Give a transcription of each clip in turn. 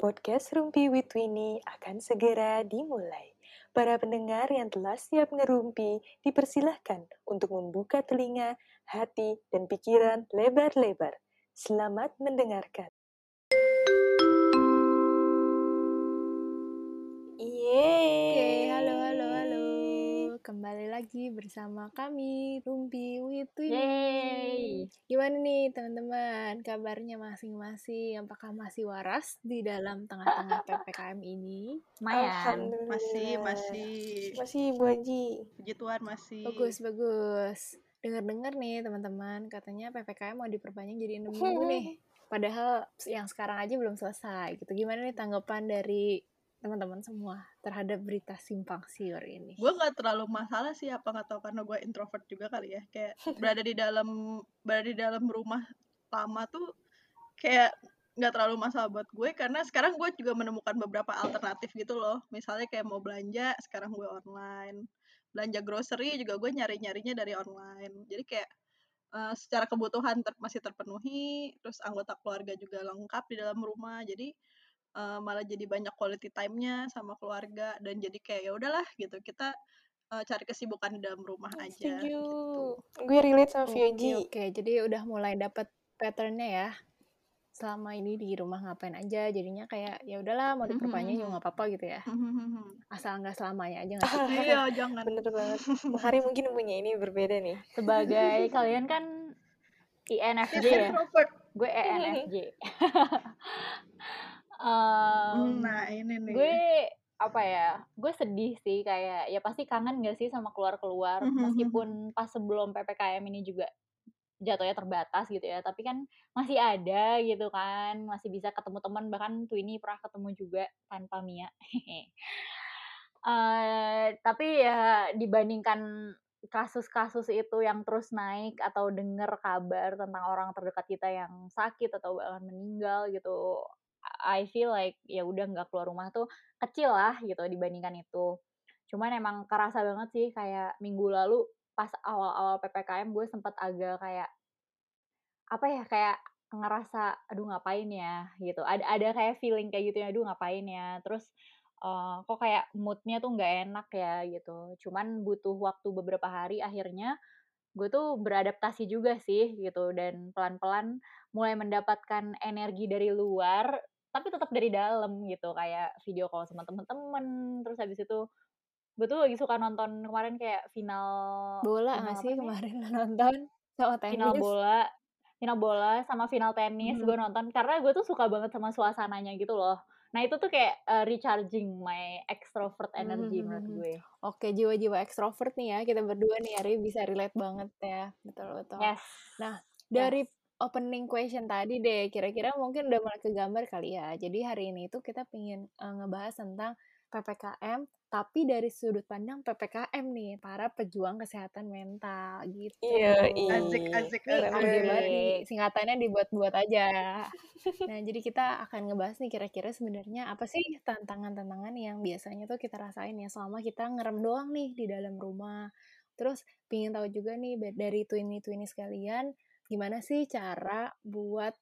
Podcast Rumpi with Winnie akan segera dimulai. Para pendengar yang telah siap ngerumpi, dipersilahkan untuk membuka telinga, hati, dan pikiran lebar-lebar. Selamat mendengarkan. Lagi bersama kami, Rumpi with Winnie. Yeay. Gimana nih teman-teman, kabarnya masing-masing? Apakah masih waras di dalam tengah-tengah PPKM ini? Alhamdulillah. Masih, masih. Masih, Bu Haji. Puji Tuhan masih. Bagus, bagus. Dengar-dengar nih teman-teman, katanya PPKM mau diperpanjang jadi 6 minggu nih. Padahal yang sekarang aja belum selesai gitu. Gimana nih tanggapan dari teman-teman semua terhadap berita simpang siur ini? Gue nggak terlalu masalah sih apa nggak tahu karena gue introvert juga kali ya. Kayak berada di dalam berada di dalam rumah lama tuh kayak nggak terlalu masalah buat gue karena sekarang gue juga menemukan beberapa alternatif gitu loh. Misalnya kayak mau belanja sekarang gue online. Belanja grocery juga gue nyari-nyarinya dari online. Jadi kayak eh, secara kebutuhan ter- masih terpenuhi, terus anggota keluarga juga lengkap di dalam rumah. Jadi eh, malah jadi banyak quality time-nya sama keluarga dan jadi kayak ya udahlah gitu kita eh, cari kesibukan di dalam rumah aja Setuju. gitu. Gue relate sama Oke, Fioji. oke. Jadi udah mulai dapat patternnya ya. Selama ini di rumah ngapain aja, jadinya kayak ya udahlah mau diperpanjang juga nggak apa-apa gitu ya. Asal nggak selamanya aja nggak sih? iya jangan Bener banget. Hari mungkin punya ini berbeda nih. Sebagai kalian kan INFJ ya, introvert gue E ENFJ. Em, nah ini nih gue apa ya, gue sedih sih kayak ya pasti kangen gak sih sama keluar-keluar Mhm, mhm. meskipun pas sebelum PPKM ini juga jatuhnya terbatas gitu ya, tapi kan masih ada gitu kan, masih bisa ketemu teman bahkan Twinnie pernah ketemu juga tanpa Mia. Eh, tapi ya dibandingkan kasus-kasus itu yang terus naik atau denger kabar tentang orang terdekat kita yang sakit atau bahkan meninggal gitu, I feel like ya udah nggak keluar rumah tuh kecil lah gitu dibandingkan itu. Cuman emang kerasa banget sih kayak minggu lalu pas awal-awal PPKM gue sempet agak kayak apa ya kayak ngerasa aduh ngapain ya gitu. Ada ada kayak feeling kayak gitu ya aduh ngapain ya. Terus eh, kok kayak moodnya tuh nggak enak ya gitu. Cuman butuh waktu beberapa hari akhirnya gue tuh beradaptasi juga sih gitu dan pelan-pelan mulai mendapatkan energi dari luar tapi tetap dari dalam gitu kayak video call sama temen-temen terus habis itu gue tuh lagi suka nonton kemarin kayak final Bola final nggak sih kemarin nonton sama final tenis? bola final bola sama final tenis Mhm. gue nonton karena gue tuh suka banget sama suasananya gitu loh nah itu tuh kayak uh, recharging my extrovert energy menurut Mhm. gue Oke, jiwa-jiwa ekstrovert nih ya, kita berdua nih Ari bisa relate banget ya, betul-betul. yes Nah, yes dari opening question tadi deh, kira-kira mungkin udah mulai kegambar kali ya. Jadi hari ini tuh kita pengen eh, ngebahas tentang PPKM, tapi dari sudut pandang PPKM nih, para pejuang kesehatan mental gitu. Iya, asik asik banget nih, asik singkatannya dibuat-buat aja. Nah, jadi kita akan ngebahas nih kira-kira sebenarnya apa sih tantangan-tantangan yang biasanya tuh kita rasain ya selama kita ngerem doang nih di dalam rumah. Terus pingin tahu juga nih dari twinnie-twinnie sekalian, gimana sih cara buat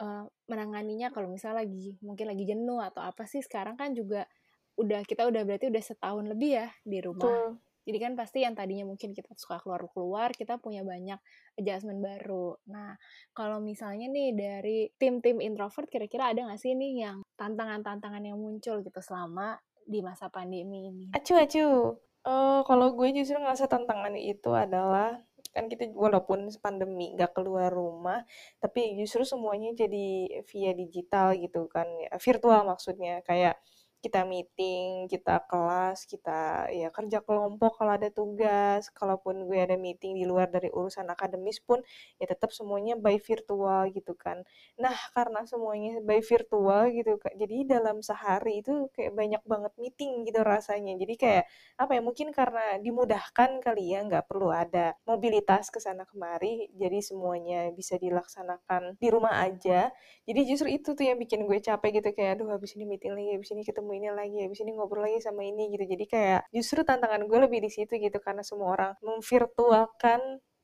eh, menanganinya kalau misalnya lagi mungkin lagi jenuh atau apa sih sekarang kan juga udah kita udah berarti udah setahun lebih ya di rumah. Betul. Jadi kan pasti yang tadinya mungkin kita suka keluar-keluar, kita punya banyak adjustment baru. Nah, kalau misalnya nih dari tim-tim introvert, kira-kira ada nggak sih nih yang tantangan-tantangan yang muncul gitu selama di masa pandemi ini? Acu, acu. Eh, kalau gue justru ngerasa tantangan itu adalah kan kita walaupun pandemi nggak keluar rumah, tapi justru semuanya jadi via digital gitu kan, virtual maksudnya kayak kita meeting, kita kelas, kita ya kerja kelompok kalau ada tugas, kalaupun gue ada meeting di luar dari urusan akademis pun ya tetap semuanya by virtual gitu kan. Nah, karena semuanya by virtual gitu Kak, jadi dalam sehari itu kayak banyak banget meeting gitu rasanya. Jadi kayak apa ya mungkin karena dimudahkan kali ya nggak perlu ada mobilitas ke sana kemari jadi semuanya bisa dilaksanakan di rumah aja jadi justru itu tuh yang bikin gue capek gitu kayak aduh habis ini meeting lagi habis ini ketemu ini lagi habis ini ngobrol lagi sama ini gitu jadi kayak justru tantangan gue lebih di situ gitu karena semua orang memvirtualkan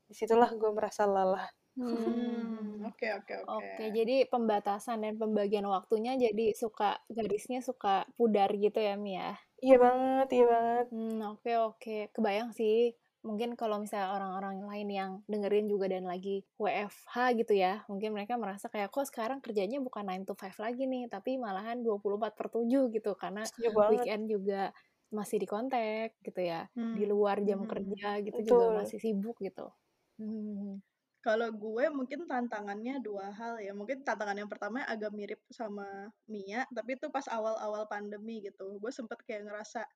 di situlah gue merasa lelah Hmm. Oke oke oke. Oke, jadi pembatasan dan pembagian waktunya jadi suka garisnya suka pudar gitu ya, Mi ya? Iya banget iya banget. Hmm, oke oke. Kebayang sih, mungkin kalau misalnya orang-orang lain yang dengerin juga dan lagi WFH gitu ya, mungkin mereka merasa kayak, "Kok sekarang kerjanya bukan 9 to 5 lagi nih, tapi malahan 24/7," gitu. Karena Setuju banget. weekend juga masih di kontak gitu ya, di Hmm, luar jam mhm. kerja gitu juga Betul. masih sibuk gitu. Mhm. Kalau gue mungkin tantangannya dua hal ya, mungkin tantangan yang pertama agak mirip sama Mia, tapi itu pas awal-awal pandemi gitu. Gue sempet kayak ngerasa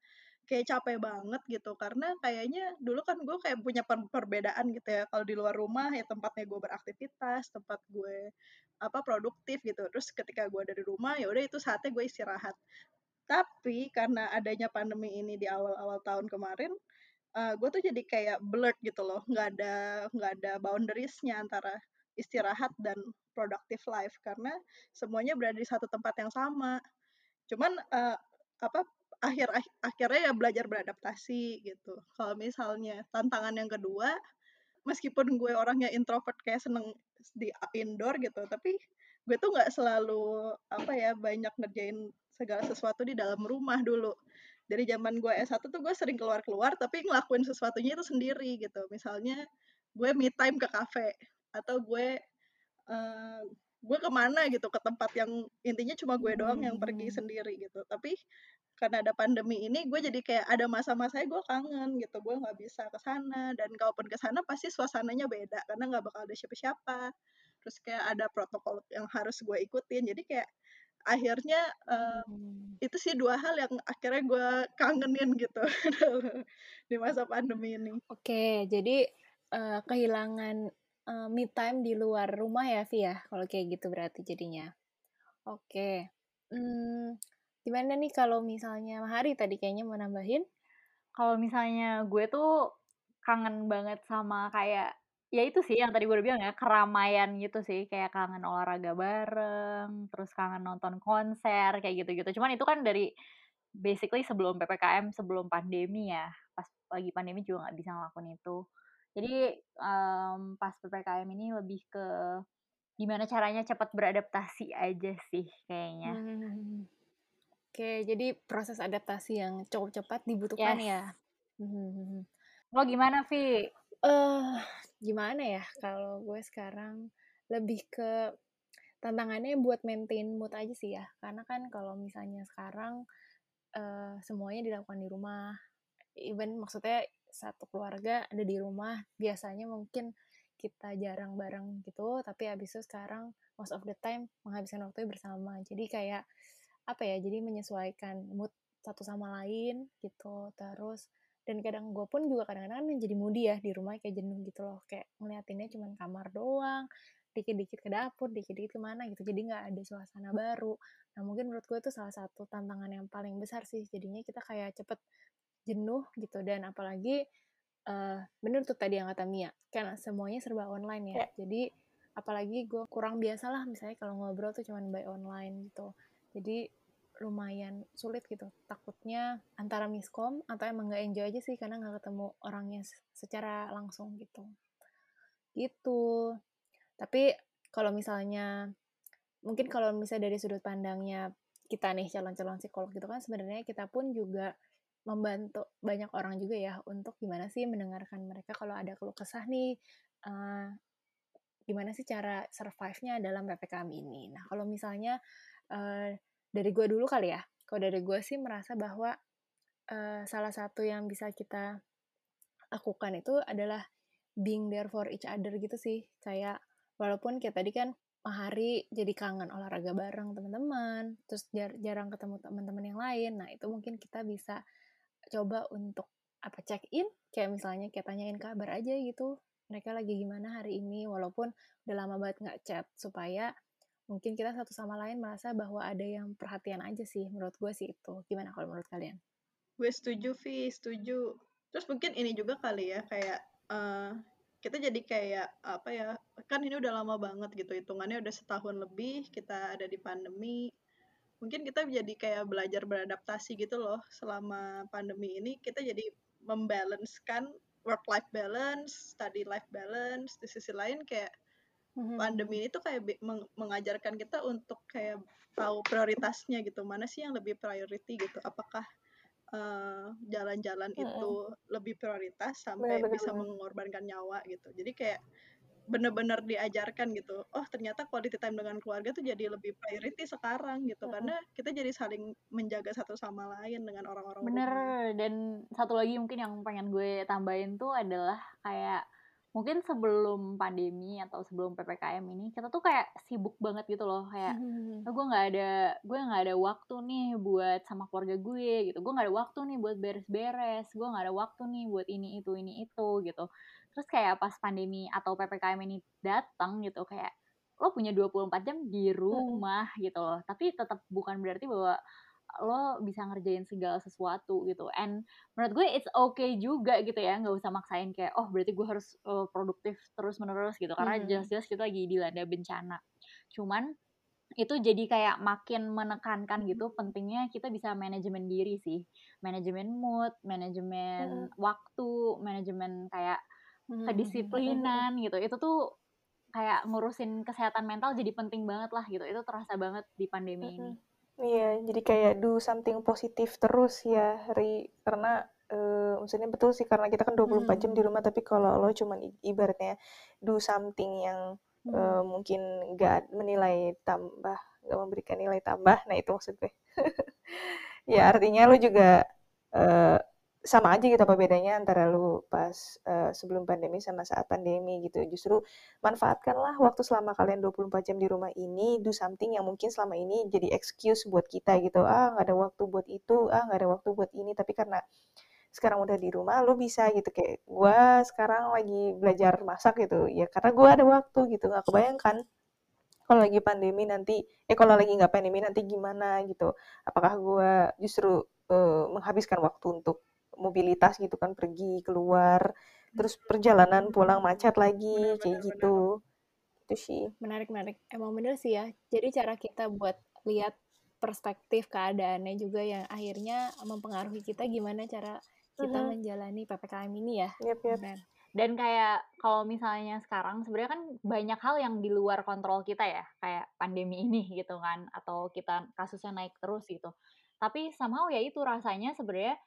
kayak capek banget gitu, karena kayaknya dulu kan gue kayak punya per perbedaan gitu ya, kalau di luar rumah ya tempatnya gue beraktivitas, tempat gue apa produktif gitu. Terus ketika gue ada di rumah ya udah itu saatnya gue istirahat. Tapi karena adanya pandemi ini di awal-awal tahun kemarin, eee, gue tuh jadi kayak blurred gitu loh, nggak ada nggak ada boundaries-nya antara istirahat dan productive life, karena semuanya berada di satu tempat yang sama. Cuman, eee, apa, akhir akh akhirnya ya belajar beradaptasi gitu. Kalau misalnya tantangan yang kedua, meskipun gue orangnya introvert kayak seneng di indoor gitu, tapi gue tuh nggak selalu, apa ya, banyak ngerjain segala sesuatu di dalam rumah dulu. Dari zaman gue S1 tuh gue sering keluar-keluar, tapi ngelakuin sesuatunya itu sendiri gitu. Misalnya gue me time ke kafe, atau gue, eee, gue ke mana gitu, ke tempat yang intinya cuma gue doang yang pergi Hmm. sendiri gitu. Tapi karena ada pandemi ini, gue jadi kayak ada masa-masanya gue kangen gitu, gue nggak bisa ke sana, dan kalaupun ke sana pasti suasananya beda, karena nggak bakal ada siapa-siapa. Terus kayak ada protokol yang harus gue ikutin, jadi kayak akhirnya, eee, Hmm. itu sih dua hal yang akhirnya gue kangenin gitu di masa pandemi ini. Oke, jadi, eee, kehilangan, eee, me time di luar rumah ya, Vi, ya? Kalau kayak gitu berarti jadinya. Oke, mmm, gimana nih kalau misalnya Mahari tadi kayaknya mau nambahin? Kalau misalnya gue tuh kangen banget sama kayak ya itu sih yang tadi gue udah bilang ya, keramaian gitu sih, kayak kangen olahraga bareng, terus kangen nonton konser, kayak gitu-gitu. Cuman itu kan dari basically sebelum PPKM, sebelum pandemi ya. Pas lagi pandemi juga nggak bisa ngelakuin itu. Jadi, mmm, pas PPKM ini lebih ke gimana caranya cepat beradaptasi aja sih kayaknya. Hmm. Oke, jadi proses adaptasi yang cukup cepat dibutuhkan Yes. ya? Mhm. Lo gimana, Vi? Eh, gimana ya, kalau gue sekarang lebih ke tantangannya buat maintain mood aja sih ya. Karena kan kalau misalnya sekarang, eee, semuanya dilakukan di rumah, even maksudnya satu keluarga ada di rumah, biasanya mungkin kita jarang bareng gitu, tapi habis itu sekarang most of the time menghabiskan waktunya bersama. Jadi kayak, apa ya, jadi menyesuaikan mood satu sama lain gitu. Terus dan kadang gue pun juga kadang-kadang kan jadi moody ya di rumah kayak jenuh gitu loh, kayak ngeliatinnya cuman kamar doang, dikit-dikit ke dapur, dikit-dikit ke mana gitu, jadi nggak ada suasana baru. Nah mungkin menurut gue itu salah satu tantangan yang paling besar sih, jadinya kita kayak cepet jenuh gitu dan apalagi, eee, bener tuh tadi yang kata Mia, kan semuanya serba online ya, Ya. jadi apalagi gue kurang biasa lah misalnya kalau ngobrol tuh cuman by online gitu. Jadi lumayan sulit gitu, takutnya antara miskom atau emang nggak enjoy aja sih karena nggak ketemu orangnya secara langsung gitu. Gitu. Tapi kalau misalnya mungkin kalau misalnya dari sudut pandangnya kita nih calon-calon psikolog gitu kan sebenarnya kita pun juga membantu banyak orang juga ya untuk gimana sih mendengarkan mereka kalau ada keluh kesah nih, eee, gimana sih cara survive-nya dalam PPKM ini. Nah kalau misalnya, eee, dari gue dulu kali ya, kalau dari gue sih merasa bahwa, eee, salah satu yang bisa kita lakukan itu adalah being there for each other gitu sih. Kayak walaupun kayak tadi kan Mahari jadi kangen olahraga bareng teman-teman, terus jar jarang ketemu teman-teman yang lain. Nah, itu mungkin kita bisa coba untuk apa check in, kayak misalnya kayak tanyain kabar aja gitu. Mereka lagi gimana hari ini walaupun udah lama banget nggak chat supaya mungkin kita satu sama lain merasa bahwa ada yang perhatian aja sih menurut gue sih itu. Gimana kalau menurut kalian? Gue setuju, Vi, setuju. Terus mungkin ini juga kali ya, kayak uh, kita jadi kayak apa ya, kan ini udah lama banget gitu, hitungannya udah setahun lebih kita ada di pandemi. Mungkin kita jadi kayak belajar beradaptasi gitu loh selama pandemi ini. Kita jadi membalancekan work life balance, study life balance. Di sisi lain kayak Mhm. pandemi ini tuh kayak meng- mengajarkan kita untuk kayak tahu prioritasnya gitu mana sih yang lebih priority gitu apakah eh, jalan-jalan Mm-mm. itu lebih prioritas sampai Benar-benar bisa mengorbankan nyawa gitu jadi kayak bener-bener diajarkan gitu oh ternyata quality time dengan keluarga tuh jadi lebih priority sekarang gitu Mm-mm. karena kita jadi saling menjaga satu sama lain dengan orang-orang Bener, dan satu lagi mungkin yang pengen gue tambahin tuh adalah kayak mungkin sebelum pandemi atau sebelum ppkm ini kita tuh kayak sibuk banget gitu loh kayak. "Oh, gue nggak ada gue nggak ada waktu nih buat sama keluarga gue gitu. Gue nggak ada waktu nih buat beres-beres gue nggak ada waktu nih buat ini itu ini itu gitu. Terus kayak pas pandemi atau ppkm ini datang gitu kayak lo punya 24 jam di rumah gitu loh. Tapi tetap bukan berarti bahwa lo bisa ngerjain segala sesuatu gitu. And menurut gue it's okay juga gitu ya nggak usah maksain kayak oh berarti gue harus uh, produktif terus menerus gitu. Karena Hmm. jelas-jelas kita lagi dilanda bencana. Cuman itu jadi kayak makin menekankan gitu pentingnya kita bisa manajemen diri sih. Manajemen mood manajemen waktu manajemen kayak Mhm. kedisiplinan gitu. Itu tuh kayak ngurusin kesehatan mental jadi penting banget lah gitu. Itu terasa banget di pandemi ini Iya, jadi kayak do something positif terus ya, Ri. Karena eh, maksudnya betul sih karena kita kan 24 jam di rumah, tapi kalau lo cuman i- ibaratnya do something yang eh, mungkin nggak menilai tambah, nggak memberikan nilai tambah, nah itu maksud gue. Ya artinya lo juga eh, sama aja gitu apa bedanya antara lu pas eh, sebelum pandemi sama saat pandemi gitu. Justru manfaatkanlah waktu selama kalian 24 jam di rumah ini, do something yang mungkin selama ini jadi excuse buat kita gitu. Ah, nggak ada waktu buat itu, ah nggak ada waktu buat ini. Tapi karena sekarang udah di rumah, lo bisa gitu. Kayak gua sekarang lagi belajar masak gitu. Ya karena gua ada waktu gitu. Nggak kebayangkan kalau lagi pandemi nanti, eh kalau lagi nggak pandemi nanti gimana gitu. Apakah gua justru eh, menghabiskan waktu untuk mobilitas gitu kan, pergi keluar, terus perjalanan pulang macet lagi, kayak gitu. Itu sih. Menarik, menarik. Emang bener sih ya. Jadi cara kita buat lihat perspektif keadaannya juga yang akhirnya mempengaruhi kita gimana cara kita Mhm. menjalani PPKM ini ya. Yap. Benar. dan kayak kalau misalnya sekarang sebenarnya kan banyak hal yang di luar kontrol kita ya kayak pandemi ini gitu kan atau kita kasusnya naik terus gitu tapi somehow ya itu rasanya sebenarnya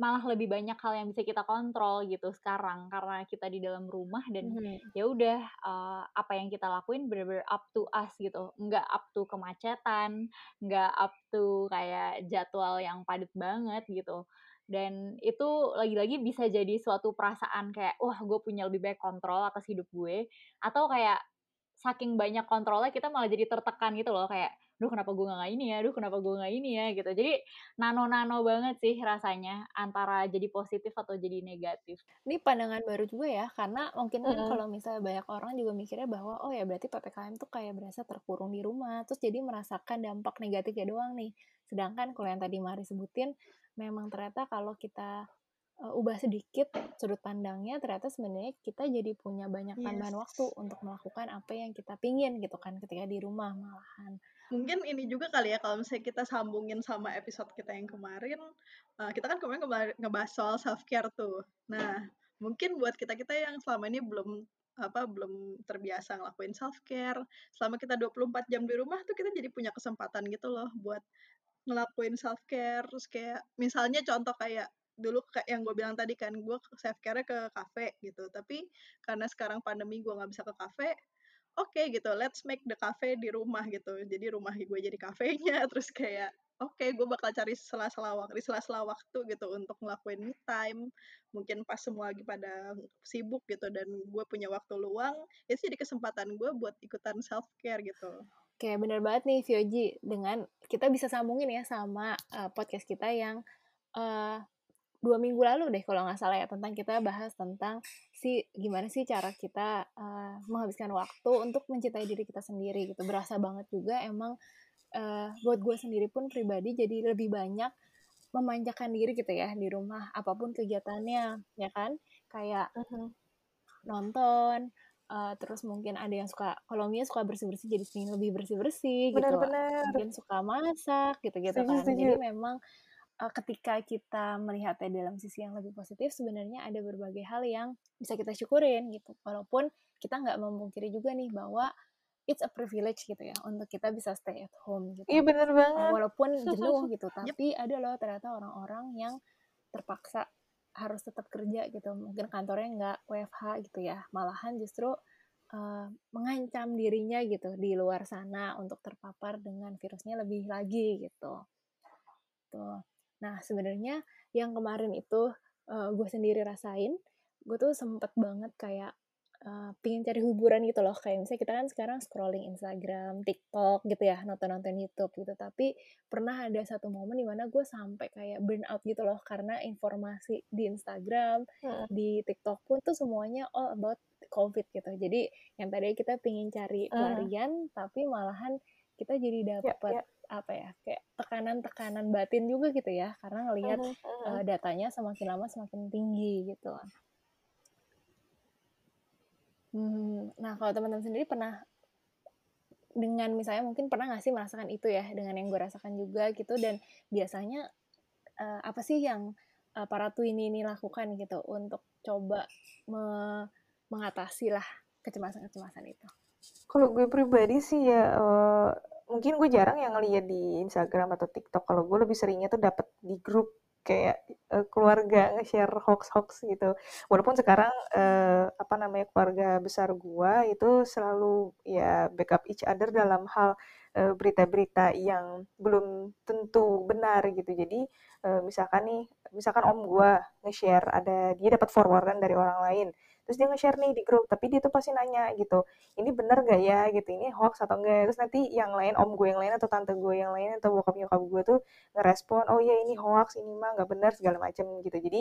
malah lebih banyak hal yang bisa kita kontrol gitu sekarang karena kita di dalam rumah dan Mhm. ya udah eh, apa yang kita lakuin bener-bener up to us gitu. Nggak up to kemacetan nggak up to kayak jadwal yang padat banget gitu. Dan itu lagi-lagi bisa jadi suatu perasaan kayak wah gue punya lebih baik kontrol atas hidup gue. Atau kayak saking banyak kontrolnya kita malah jadi tertekan gitu loh kayak duh kenapa gue nggak ini ya duh kenapa gue nggak ini ya gitu jadi nano-nano banget sih rasanya antara jadi positif atau jadi negatif Ini pandangan baru juga ya, karena mungkin kan Mm-mm. kalau misalnya banyak orang juga mikirnya bahwa oh ya berarti PPKM tuh kayak berasa terkurung di rumah, terus jadi merasakan dampak negatifnya doang nih. Sedangkan kalau yang tadi Mari sebutin, memang ternyata kalau kita uh, ubah sedikit sudut pandangnya, ternyata sebenarnya kita jadi punya banyak tambahan Yes. waktu untuk melakukan apa yang kita pingin gitu kan ketika di rumah malahan. Mungkin ini juga kali ya kalau misalnya kita sambungin sama episode kita yang kemarin eh, kita kan kemarin ngebahas, soal self care tuh. Nah mungkin buat kita kita yang selama ini belum apa belum terbiasa ngelakuin self care selama kita 24 jam di rumah tuh kita jadi punya kesempatan gitu loh buat ngelakuin self care terus kayak misalnya contoh kayak dulu kayak yang gue bilang tadi kan gue self care ke kafe gitu. Tapi karena sekarang pandemi gue nggak bisa ke kafe oke gitu let's make the cafe di rumah gitu. Jadi rumah gue jadi kafenya terus kayak oke gue bakal cari sela-sela waktu sela-sela waktu gitu untuk ngelakuin me time. Mungkin pas semua lagi pada sibuk gitu dan gue punya waktu luang itu jadi kesempatan gue buat ikutan self care gitu. Oke, bener banget nih Vioji. Dengan kita bisa sambungin ya sama uh, podcast kita yang uh, dua minggu lalu deh kalau nggak salah ya tentang kita bahas tentang si gimana sih cara kita uh, menghabiskan waktu untuk mencintai diri kita sendiri gitu. Berasa banget juga emang uh, buat gue sendiri pun pribadi jadi lebih banyak memanjakan diri gitu ya di rumah apa pun kegiatannya ya kan kayak Mhm. nonton uh, terus mungkin ada yang suka kalau Mia suka bersih bersih jadi lebih bersih bersih gitu Benar-benar. mungkin suka masak gitu gitu kan jadi memang uh, ketika kita melihatnya dalam sisi yang lebih positif sebenarnya ada berbagai hal yang bisa kita syukurin gitu walaupun kita nggak memungkiri juga nih bahwa it's a privilege gitu ya untuk kita bisa stay at home gitu. Iya bener banget. walaupun jenuh gitu, tapi yep. ada loh ternyata orang-orang yang terpaksa harus tetap kerja gitu. Mungkin kantornya nggak WFH gitu ya, malahan justru uh, mengancam dirinya gitu di luar sana untuk terpapar dengan virusnya lebih lagi gitu. Tuh. Nah sebenarnya yang kemarin itu uh, gue sendiri rasain, gue tuh sempet banget kayak uh, pingin cari hiburan gitu loh kayak misalnya kita kan sekarang scrolling Instagram, TikTok gitu ya nonton-nonton YouTube gitu tapi pernah ada satu momen di mana gue sampai kayak burn out gitu loh karena informasi di Instagram, hmm. di TikTok pun tuh semuanya all about COVID gitu jadi yang tadi kita pingin cari pelarian hmm. tapi malahan kita jadi dapat yeah, yeah apa ya kayak tekanan-tekanan batin juga gitu ya karena ngelihat uh, uh, uh. datanya semakin lama semakin tinggi gitu. Hmm, nah kalau teman-teman sendiri pernah dengan misalnya mungkin pernah nggak sih merasakan itu ya dengan yang gue rasakan juga gitu dan biasanya uh, apa sih yang uh, para twini ini lakukan gitu untuk coba me mengatasi lah kecemasan-kecemasan itu? Kalau gue pribadi sih ya uh, mungkin gue jarang yang ngeliat di Instagram atau TikTok. Kalau gue lebih seringnya tuh dapet di grup kayak uh, keluarga nge-share hoax-hoax gitu. Walaupun sekarang uh, apa namanya keluarga besar gua itu selalu ya backup each other dalam hal berita-berita uh, yang belum tentu benar gitu. Jadi uh, misalkan nih, misalkan om gua nge-share ada dia dapat forwardan dari orang lain terus dia nge-share nih di grup tapi dia tuh pasti nanya gitu ini bener gak ya? Gitu ini hoax atau enggak terus nanti yang lain om gue yang lain atau tante gue yang lain atau bokap nyokap gue tuh ngerespon oh iya ini hoax ini mah nggak bener segala macam gitu. Jadi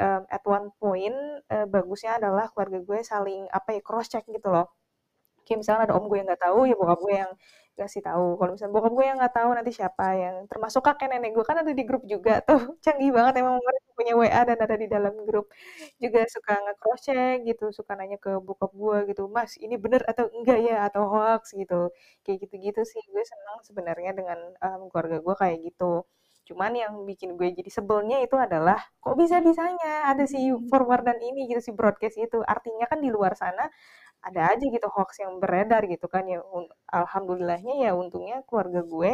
um, at one point uh, bagusnya adalah keluarga gue saling apa ya cross check gitu loh. Kayak misalnya ada om gue yang nggak tahu ya bokap gue yang kasih tahu. Kalau misalnya bokap gue yang nggak tahu nanti siapa yang termasuk kakek nenek gue kan ada di grup juga tuh. Canggih banget emang mereka punya WA dan ada di dalam grup. Juga suka nge-cross check gitu suka nanya ke bokap gue gitu mas ini bener atau enggak ya? Atau hoax? gitu. Kayak gitu-gitu sih. Gue senang sebenarnya dengan um, keluarga gue kayak gitu cuman yang bikin gue jadi sebelnya itu adalah kok bisa bisanya ada si forwardan ini gitu si broadcast itu. Artinya kan di luar sana ada aja gitu hoax yang beredar gitu kan ya. Alhamdulillahnya ya untungnya keluarga gue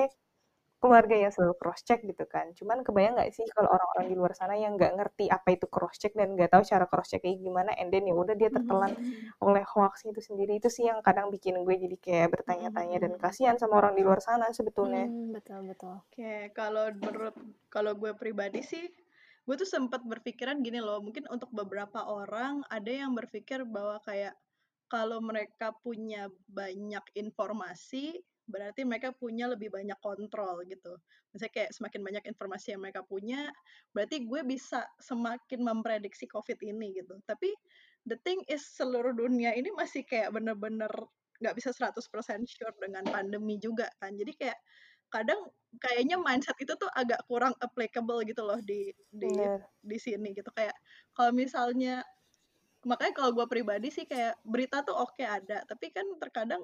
keluarga yang selalu cross check gitu kan cuman kebayang nggak sih kalau orang-orang di luar sana yang nggak ngerti apa itu cross check dan nggak tahu cara cross check kayak gimana and then ya udah dia tertelan mm-hmm. oleh hoax itu sendiri itu sih yang kadang bikin gue jadi kayak bertanya-tanya dan mm-hmm. kasihan sama orang di luar sana sebetulnya hmm, betul betul oke okay, kalau menurut kalau gue pribadi sih gue tuh sempat berpikiran gini loh mungkin untuk beberapa orang ada yang berpikir bahwa kayak kalau mereka punya banyak informasi, berarti mereka punya lebih banyak kontrol gitu. Misalnya kayak semakin banyak informasi yang mereka punya, berarti gue bisa semakin memprediksi COVID ini gitu. Tapi the thing is seluruh dunia ini masih kayak bener-bener nggak bisa 100% sure dengan pandemi juga kan. Jadi kayak kadang kayaknya mindset itu tuh agak kurang applicable gitu loh di di yeah. di sini gitu kayak kalau misalnya makanya kalau gue pribadi sih kayak berita tuh oke okay ada tapi kan terkadang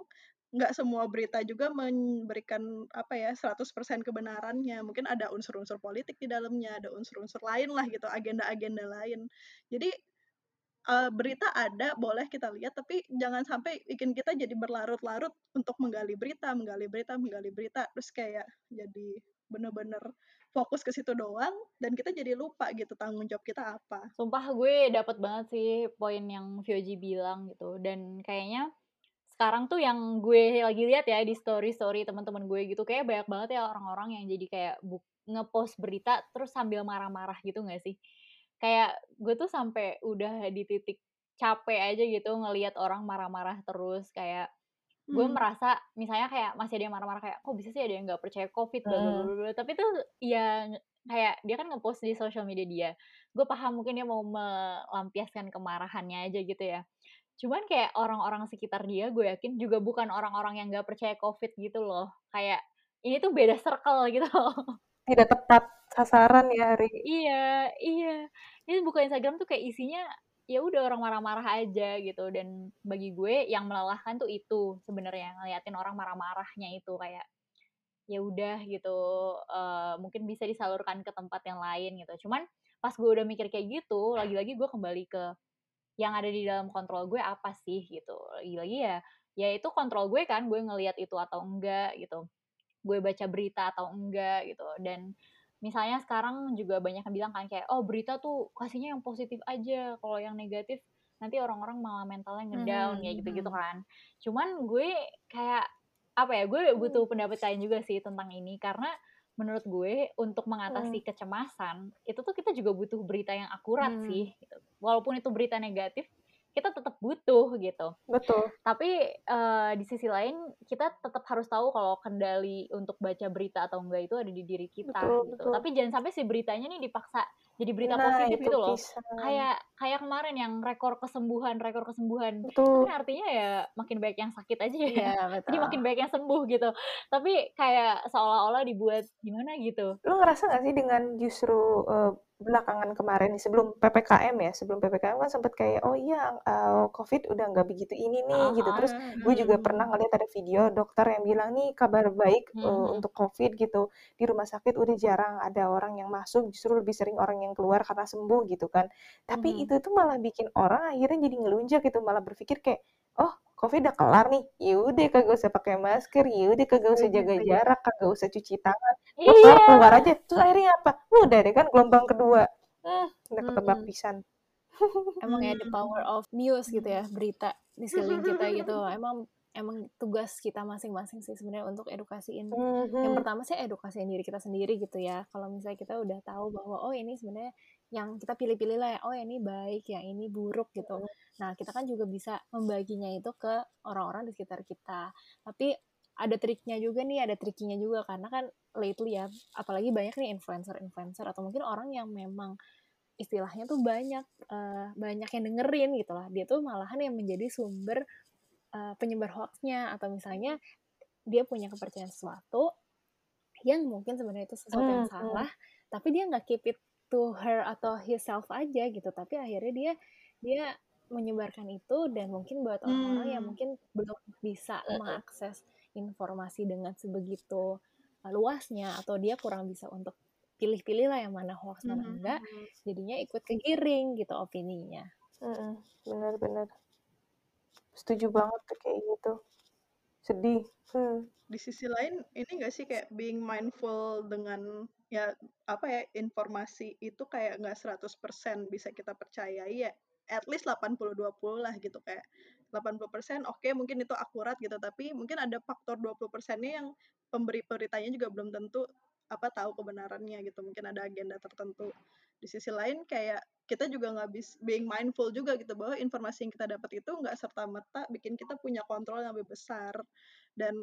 nggak semua berita juga memberikan apa ya 100% kebenarannya. Mungkin ada unsur-unsur politik di dalamnya ada unsur-unsur lain lah gitu agenda-agenda lain. Jadi uh, berita ada boleh kita lihat tapi jangan sampai bikin kita jadi berlarut-larut untuk menggali berita menggali berita menggali berita. Terus kayak jadi bener-bener fokus ke situ doang dan kita jadi lupa gitu tanggung jawab kita apa. Sumpah gue dapet banget sih poin yang Vyoji bilang gitu. Dan kayaknya sekarang tuh yang gue lagi lihat ya di story story teman-teman gue gitu kayak banyak banget ya orang-orang yang jadi kayak buk ngepost berita terus sambil marah-marah gitu gak sih? Kayak gue tuh sampai udah di titik capek aja gitu ngelihat orang marah-marah terus kayak gue hmm. merasa misalnya kayak masih ada yang marah-marah kayak kok bisa sih ada yang nggak percaya covid hmm. tapi tuh ya kayak dia kan ngepost di sosial media dia gue paham mungkin dia mau melampiaskan kemarahannya aja gitu ya cuman kayak orang-orang sekitar dia gue yakin juga bukan orang-orang yang nggak percaya covid gitu loh. Kayak ini tuh beda circle gitu loh. Tidak tepat sasaran ya hari iya iya. Ini buka Instagram tuh kayak isinya ya udah orang marah-marah aja gitu. Dan bagi gue yang melelahkan tuh itu sebenarnya ngeliatin orang marah-marahnya itu kayak ya udah gitu uh, mungkin bisa disalurkan ke tempat yang lain gitu. Cuman pas gue udah mikir kayak gitu lagi-lagi gue kembali ke yang ada di dalam kontrol gue apa sih gitu lagi-lagi ya ya itu kontrol gue kan gue ngelihat itu atau enggak gitu gue baca berita atau enggak gitu dan misalnya sekarang juga banyak yang bilang kan kayak oh berita tuh kasihnya yang positif aja kalau yang negatif nanti orang-orang malah mentalnya ngedown hmm. kayak gitu-gitu hmm. kan cuman gue kayak apa ya gue butuh hmm. pendapat kalian juga sih tentang ini karena menurut gue untuk mengatasi hmm. kecemasan itu tuh kita juga butuh berita yang akurat hmm. sih gitu. walaupun itu berita negatif kita tetap butuh gitu. Betul. Tapi uh, di sisi lain kita tetap harus tahu kalau kendali untuk baca berita atau enggak itu ada di diri kita betul, gitu. Betul. Tapi jangan sampai si beritanya nih dipaksa jadi berita nah, positif gitu loh. Bisa. Kayak kayak kemarin yang rekor kesembuhan, rekor kesembuhan. Betul. Kan artinya ya makin baik yang sakit aja ya. ya betul. Jadi makin baik yang sembuh gitu. Tapi kayak seolah-olah dibuat gimana gitu. Lu ngerasa gak sih dengan justru uh, belakangan kemarin nih sebelum ppkm ya sebelum ppkm kan sempet kayak oh iya uh, covid udah nggak begitu ini nih uh, gitu. Terus gue juga pernah ngeliat ada video dokter yang bilang nih kabar baik uh, untuk covid gitu. Di rumah sakit udah jarang ada orang yang masuk justru lebih sering orang yang keluar karena sembuh gitu kan. Tapi itu tuh malah bikin orang akhirnya jadi ngelunjak gitu malah berpikir kayak oh covid udah kelar nih. Yaudah kagak usah pakai masker. Yaudah kagak usah jaga jarak kagak usah cuci tangan. Iya. keluar keluar aja. Terus akhirnya apa? Udah deh kan gelombang kedua. Hmm, udah ketebak pisan. Emang ya the power of news gitu ya berita di sekeliling kita gitu. Emang emang tugas kita masing-masing sih sebenarnya untuk edukasiin. Mm-hmm. Yang pertama sih edukasiin diri kita sendiri gitu ya. Kalau misalnya kita udah tahu bahwa oh ini sebenarnya yang kita pilih-pilih lah ya, oh ini baik, yang ini buruk gitu. Nah, kita kan juga bisa membaginya itu ke orang-orang di sekitar kita. Tapi ada triknya juga nih, ada trikinya juga karena kan lately ya, apalagi banyak nih influencer-influencer atau mungkin orang yang memang istilahnya tuh banyak uh, banyak yang dengerin gitu lah. Dia tuh malahan yang menjadi sumber uh, penyebar hoaxnya atau misalnya dia punya kepercayaan sesuatu yang mungkin sebenarnya itu sesuatu yang hmm, hmm. salah, hmm. tapi dia nggak keep it to her atau himself aja gitu, tapi akhirnya dia dia menyebarkan itu dan mungkin buat orang-orang hmm. yang mungkin belum bisa mengakses informasi dengan sebegitu uh, luasnya atau dia kurang bisa untuk pilih-pilih lah yang mana hoax mana hmm. enggak, jadinya ikut kegiring gitu opininya. Benar-benar setuju banget tuh kayak gitu sedih hmm. di sisi lain ini gak sih kayak being mindful dengan ya apa ya informasi itu kayak nggak 100% bisa kita percayai ya at least 80-20 lah gitu kayak 80% oke okay, mungkin itu akurat gitu tapi mungkin ada faktor 20 persennya yang pemberi beritanya juga belum tentu apa tahu kebenarannya gitu mungkin ada agenda tertentu. Di sisi lain kayak kita juga nggak bisa being mindful juga gitu bahwa informasi yang kita dapat itu nggak serta merta bikin kita punya kontrol yang lebih besar dan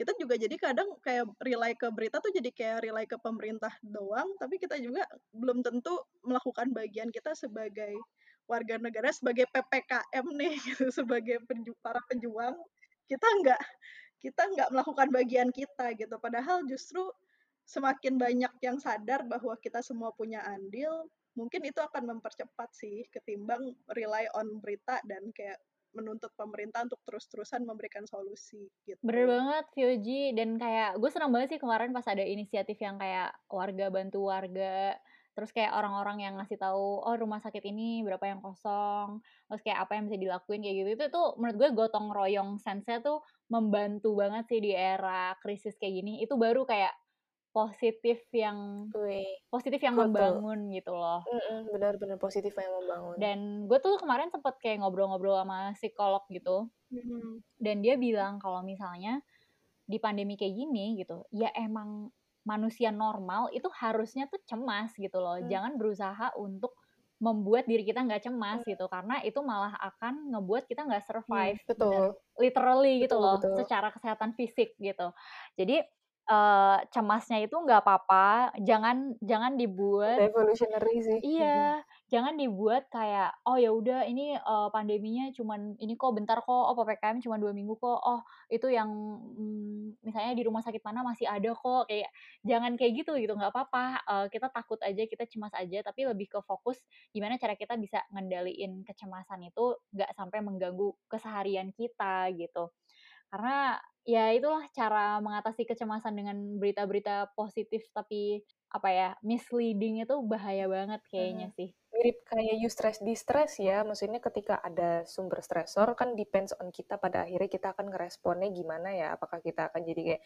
kita juga jadi kadang kayak rely ke berita tuh jadi kayak rely ke pemerintah doang tapi kita juga belum tentu melakukan bagian kita sebagai warga negara sebagai ppkm nih gitu sebagai penju para penjuang. Kita nggak kita nggak melakukan bagian kita gitu. Padahal justru semakin banyak yang sadar bahwa kita semua punya andil mungkin itu akan mempercepat sih ketimbang rely on berita dan kayak menuntut pemerintah untuk terus-terusan memberikan solusi gitu. Bener banget Fioji. Dan kayak gue senang banget sih kemarin pas ada inisiatif yang kayak warga bantu warga terus kayak orang-orang yang ngasih tahu oh rumah sakit ini berapa yang kosong? Terus kayak apa yang bisa dilakuin kayak gitu. Itu tuh menurut gue gotong royong sense tuh membantu banget sih di era krisis kayak gini. Itu baru kayak positif yang positif yang betul. membangun gitu loh. Benar-benar positif yang membangun. Dan gue tuh kemarin sempet kayak ngobrol-ngobrol sama psikolog gitu. Mm. Dan dia bilang kalau misalnya di pandemi kayak gini gitu, ya emang manusia normal itu harusnya tuh cemas gitu loh. Mm. Jangan berusaha untuk membuat diri kita nggak cemas mm. gitu karena itu malah akan ngebuat kita nggak survive. Mm, betul. Literally gitu betul, gitu loh, betul. secara kesehatan fisik gitu. Jadi uh, cemasnya itu nggak apa-apa, jangan jangan dibuat revolutionary sih. Iya, jangan dibuat kayak oh ya udah ini uh, pandeminya cuman ini kok bentar kok, oh PPKM cuma dua minggu kok, oh itu yang mm, misalnya di rumah sakit mana masih ada kok, kayak jangan kayak gitu gitu nggak apa-apa. Uh, kita takut aja, kita cemas aja, tapi lebih ke fokus gimana cara kita bisa ngendaliin kecemasan itu nggak sampai mengganggu keseharian kita gitu. Karena ya itulah cara mengatasi kecemasan dengan berita-berita positif tapi apa ya misleading itu bahaya banget kayaknya Mhm. sih. Mirip kayak you stress distress ya, maksudnya ketika ada sumber stresor kan depends on kita pada akhirnya kita akan ngeresponnya gimana ya, apakah kita akan jadi kayak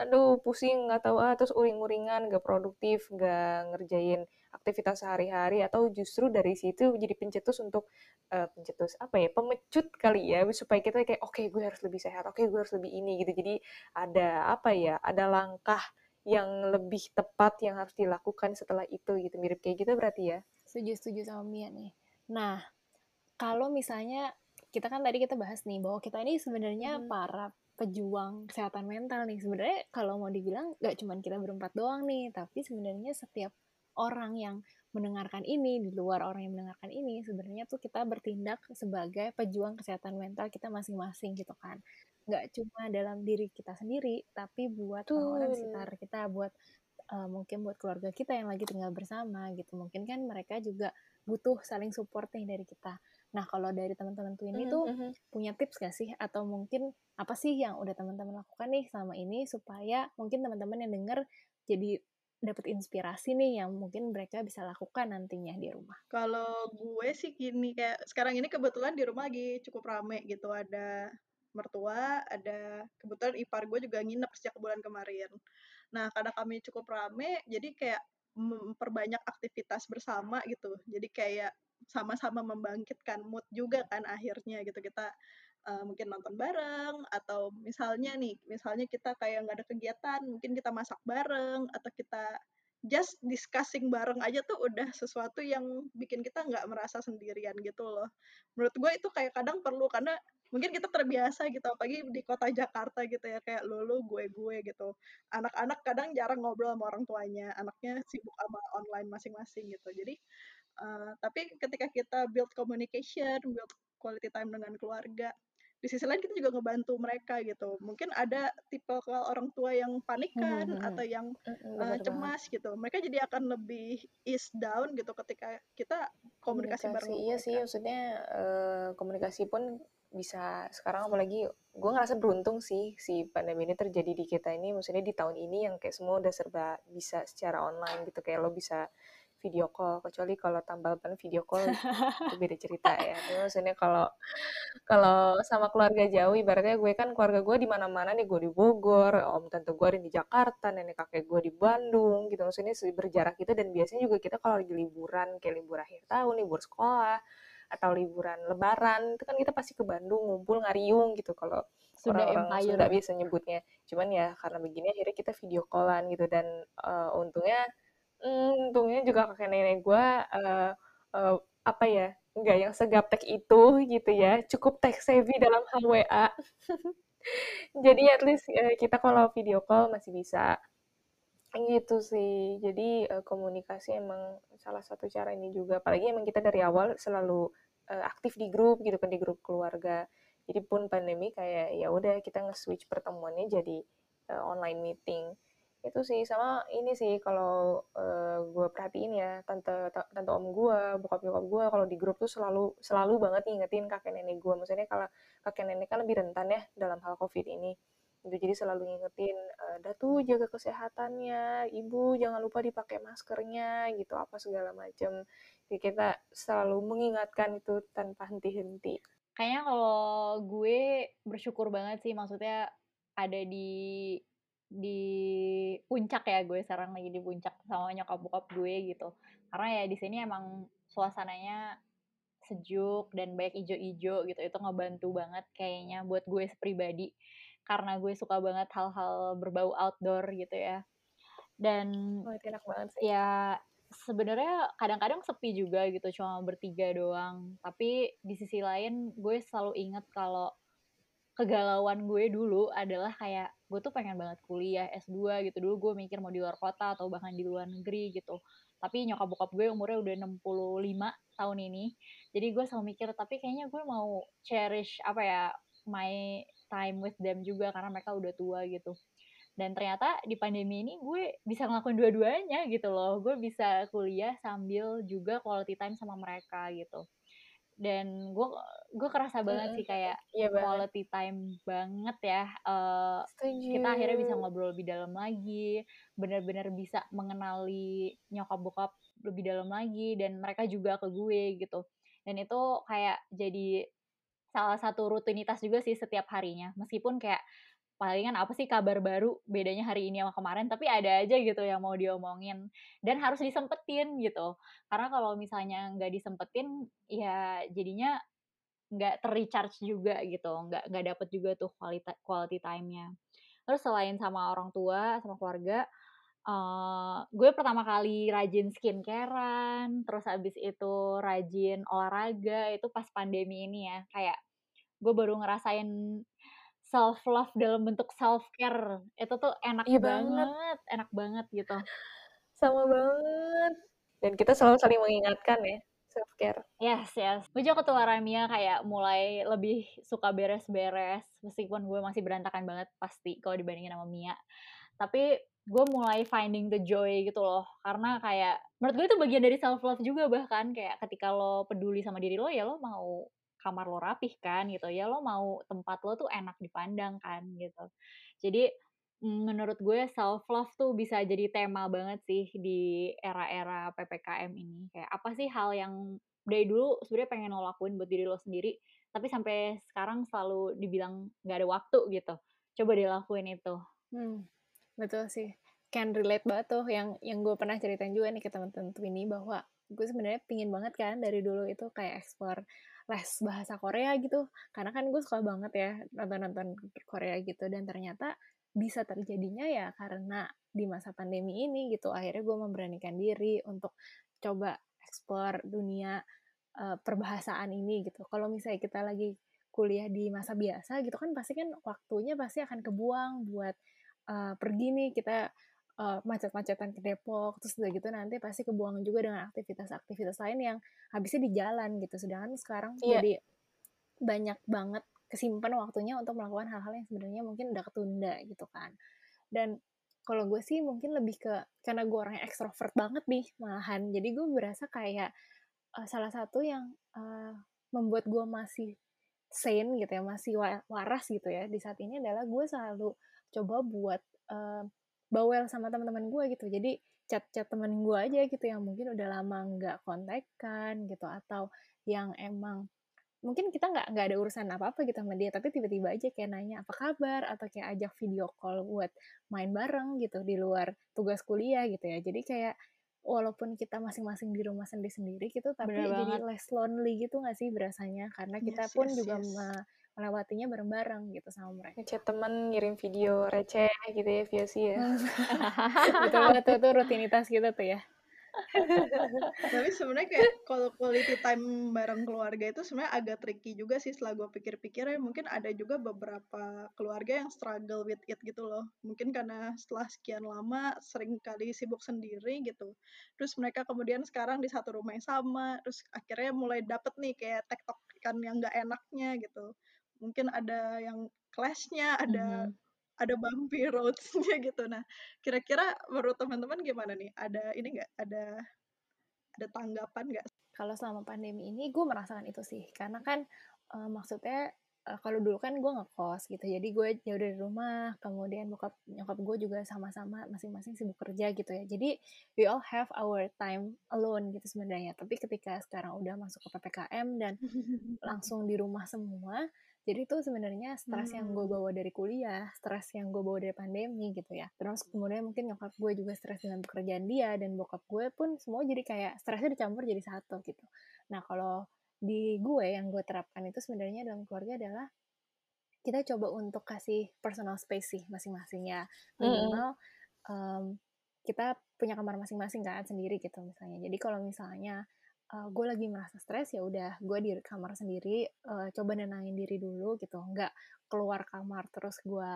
aduh pusing nggak tahu ah terus uring-uringan nggak produktif nggak ngerjain aktivitas sehari-hari atau justru dari situ jadi pencetus untuk eh, pencetus apa ya pemecut kali ya supaya kita kayak oke gue harus lebih sehat oke gue harus lebih ini gitu. Jadi ada apa ya ada langkah yang lebih tepat yang harus dilakukan setelah itu gitu. Mirip kayak gitu berarti ya Setuju-setuju sama Mia nih. Nah, kalau misalnya kita kan tadi kita bahas nih bahwa kita ini sebenarnya Mhm. para pejuang kesehatan mental nih. Sebenarnya kalau mau dibilang nggak cuma kita berempat doang nih, tapi sebenarnya setiap orang yang mendengarkan ini di luar orang yang mendengarkan ini sebenarnya tuh kita bertindak sebagai pejuang kesehatan mental kita masing-masing gitu kan. Nggak cuma dalam diri kita sendiri, tapi buat orang-orang sekitar kita, buat uh, mungkin buat keluarga kita yang lagi tinggal bersama gitu. Mungkin kan mereka juga butuh saling support nih dari kita. Nah, kalau dari teman-teman tuh ini Mhm, tuh mhm. punya tips gak sih atau mungkin apa sih yang udah teman-teman lakukan nih selama ini supaya mungkin teman-teman yang denger jadi dapat inspirasi nih yang mungkin mereka bisa lakukan nantinya di rumah. Kalau gue sih gini kayak sekarang ini kebetulan di rumah lagi cukup rame gitu ada mertua, ada kebetulan ipar gue juga nginep sejak bulan kemarin. Nah karena kami cukup rame, jadi kayak memperbanyak aktivitas bersama gitu. Jadi kayak sama-sama membangkitkan mood juga kan akhirnya gitu kita uh, mungkin nonton bareng atau misalnya nih misalnya kita kayak nggak ada kegiatan mungkin kita masak bareng atau kita just discussing bareng aja tuh udah sesuatu yang bikin kita nggak merasa sendirian gitu loh menurut gue itu kayak kadang perlu karena mungkin kita terbiasa gitu apalagi di kota Jakarta gitu ya kayak lulu gue gue gitu. Anak-anak kadang jarang ngobrol sama orang tuanya anaknya sibuk sama online masing-masing gitu. Jadi uh, tapi ketika kita build communication build quality time dengan keluarga di sisi lain kita juga ngebantu mereka gitu. Mungkin ada tipe orang tua yang panikan Hmm, hmm, hmm. atau yang Mhm, uh, cemas gitu. Mereka jadi akan lebih ease down gitu ketika kita komunikasi, bareng sama iya mereka. sih maksudnya eh, komunikasi pun bisa sekarang apalagi gue ngerasa beruntung sih si pandemi ini terjadi di kita ini. Maksudnya di tahun ini yang kayak semua udah serba bisa secara online gitu kayak lo bisa video call. Kecuali kalau tambal ban video call itu beda cerita ya. Tapi maksudnya kalau kalau sama keluarga jauh ibaratnya gue kan keluarga gue di mana-mana nih gue di Bogor om tante gue ada di Jakarta nenek kakek gue di Bandung gitu. Maksudnya berjarak itu dan biasanya juga kita kalau lagi liburan kayak libur akhir tahun libur sekolah atau liburan lebaran itu kan kita pasti ke Bandung ngumpul ngariung gitu kalau Sudah orang-orang. Sunda biasa nyebutnya cuman ya karena begini akhirnya kita video callan gitu dan eh, untungnya mm, untungnya juga kakek nenek gue eh, eh, apa ya nggak yang segaptek itu gitu ya cukup tech savvy dalam hal WA jadi at least eh, kita kalau video call masih bisa gitu sih. Jadi eh, komunikasi emang salah satu cara ini juga. Apalagi emang kita dari awal selalu eh, aktif di grup gitu kan di grup keluarga. Jadi pun pandemi kayak ya udah kita nge-switch pertemuannya jadi eh, online meeting. Itu sih. Sama ini sih kalau uh, gue perhatiin ya tante tante om gue bokap bokap gue kalau di grup tuh selalu selalu banget ngingetin kakek nenek gue maksudnya kalau kakek nenek kan lebih rentan ya dalam hal covid ini itu jadi selalu ngingetin dah tuh jaga kesehatannya ibu jangan lupa dipakai maskernya gitu apa segala macam jadi kita selalu mengingatkan itu tanpa henti-henti. Kayaknya kalau gue bersyukur banget sih maksudnya ada di di puncak ya gue sekarang lagi di puncak sama nyokap bokap gue gitu. Karena ya di sini emang suasananya sejuk dan banyak ijo-ijo gitu itu ngebantu banget kayaknya buat gue pribadi karena gue suka banget hal-hal berbau outdoor gitu ya. Dan oh, enak banget sih. ya sebenarnya kadang-kadang sepi juga gitu cuma bertiga doang. Tapi di sisi lain gue selalu inget kalau kegalauan gue dulu adalah kayak gue tuh pengen banget kuliah S2 gitu. Dulu gue mikir mau di luar kota atau bahkan di luar negeri gitu. Tapi nyokap bokap gue umurnya udah 65 tahun ini. Jadi gue selalu mikir tapi kayaknya gue mau cherish apa ya my time with them juga karena mereka udah tua gitu. Dan ternyata di pandemi ini gue bisa ngelakuin dua-duanya gitu loh. Gue bisa kuliah sambil juga quality time sama mereka gitu. Dan gue gue kerasa banget sih kayak Iya banget. quality time banget ya. Setuju. kita akhirnya bisa ngobrol lebih dalam lagi benar-benar bisa mengenali nyokap bokap lebih dalam lagi dan mereka juga ke gue gitu. Dan itu kayak jadi salah satu rutinitas juga sih setiap harinya. Meskipun kayak palingan apa sih kabar baru bedanya hari ini sama kemarin tapi ada aja gitu yang mau diomongin dan harus disempetin gitu. Karena kalau misalnya nggak disempetin ya jadinya nggak terrecharge juga gitu nggak nggak dapet juga tuh quality quality time-nya. Terus selain sama orang tua sama keluarga gue pertama kali rajin skincarean terus abis itu rajin olahraga itu pas pandemi ini ya kayak gue baru ngerasain self love dalam bentuk self care itu tuh enak Iya banget. banget. enak banget gitu Sama banget. Dan kita selalu saling mengingatkan ya, self care. Yes, yes. Gue juga ketularan Mia kayak mulai lebih suka beres-beres. Meskipun gue masih berantakan banget pasti kalau dibandingin sama Mia. Tapi gue mulai finding the joy gitu loh. Karena kayak, menurut gue itu bagian dari self-love juga bahkan. Kayak ketika lo peduli sama diri lo, ya lo mau kamar lo rapih kan gitu. Ya lo mau tempat lo tuh enak dipandang kan gitu. Jadi mm, menurut gue self love tuh bisa jadi tema banget sih di era-era PPKM ini. Kayak apa sih hal yang dari dulu sebenarnya pengen lo lakuin buat diri lo sendiri, tapi sampai sekarang selalu dibilang nggak ada waktu gitu. Coba dilakuin itu. Hmm, betul sih. Can relate banget tuh yang yang gue pernah ceritain juga nih ke teman-teman ini bahwa gue sebenarnya pingin banget kan dari dulu itu kayak explore les bahasa Korea gitu. Karena kan gue suka banget ya nonton-nonton Korea gitu dan ternyata bisa terjadinya ya karena di masa pandemi ini gitu. Akhirnya gue memberanikan diri untuk coba explore dunia eh, perbahasaan ini gitu. Kalau misalnya kita lagi kuliah di masa biasa gitu kan pasti kan waktunya pasti akan kebuang buat uh, pergi nih kita uh, macet-macetan ke Depok terus udah gitu nanti pasti kebuang juga dengan aktivitas-aktivitas lain yang habisnya di jalan gitu sedangkan sekarang Iya. jadi banyak banget kesimpan waktunya untuk melakukan hal-hal yang sebenarnya mungkin udah ketunda gitu kan dan kalau gue sih mungkin lebih ke karena gue orangnya ekstrovert banget nih malahan jadi gue berasa kayak uh, salah satu yang uh, membuat gue masih sane gitu ya masih wa- waras gitu ya di saat ini adalah gue selalu coba buat uh, bawel sama teman-teman gue gitu jadi chat-chat temen gue aja gitu yang mungkin udah lama nggak kontekan gitu atau yang emang mungkin kita nggak nggak ada urusan apa apa gitu sama dia tapi tiba-tiba aja kayak nanya apa kabar atau kayak ajak video call buat main bareng gitu di luar tugas kuliah gitu ya jadi kayak walaupun kita masing-masing di rumah sendiri-sendiri gitu tapi Bener jadi banget. less lonely gitu nggak sih berasanya karena kita Yes, pun yes, juga yes. Me- melewatinya bareng-bareng gitu sama mereka Ngechat temen, ngirim video receh gitu ya, VOC ya. betul banget tuh, tuh rutinitas gitu tuh ya Tapi sebenarnya kayak kalau quality time bareng keluarga itu sebenarnya agak tricky juga sih setelah gue pikir-pikir ya mungkin ada juga beberapa keluarga yang struggle with it gitu loh. Mungkin karena setelah sekian lama sering kali sibuk sendiri gitu. Terus mereka kemudian sekarang di satu rumah yang sama, terus akhirnya mulai dapet nih kayak tektokan yang nggak enaknya gitu. Mungkin ada yang clash-nya, ada Mhm. ada bumpy roads-nya gitu. Nah, kira-kira menurut teman-teman gimana nih? Ada ini nggak? Ada ada tanggapan nggak? kalau selama pandemi ini gue merasakan itu sih karena kan eh, maksudnya eh, kalau dulu kan gue ngekos gitu jadi gue jauh dari rumah kemudian bokap nyokap gue juga sama-sama masing-masing sibuk kerja gitu ya jadi we all have our time alone gitu sebenarnya tapi ketika sekarang udah masuk ke ppkm dan langsung di rumah semua jadi itu sebenarnya stres yang gue Hmm. bawa dari kuliah stres yang gue bawa dari pandemi gitu ya. Terus kemudian mungkin nyokap gue juga stres dengan pekerjaan dia dan bokap gue pun semua jadi kayak stresnya dicampur jadi satu gitu. Nah kalau di gue yang gue terapkan itu sebenarnya dalam keluarga adalah kita coba untuk kasih personal space sih masing-masing ya. Minimal em, kita punya kamar masing-masing kan sendiri gitu misalnya. Jadi kalau misalnya uh, gue lagi merasa stres ya udah gue di kamar sendiri uh, coba nenangin diri dulu gitu nggak keluar kamar terus gue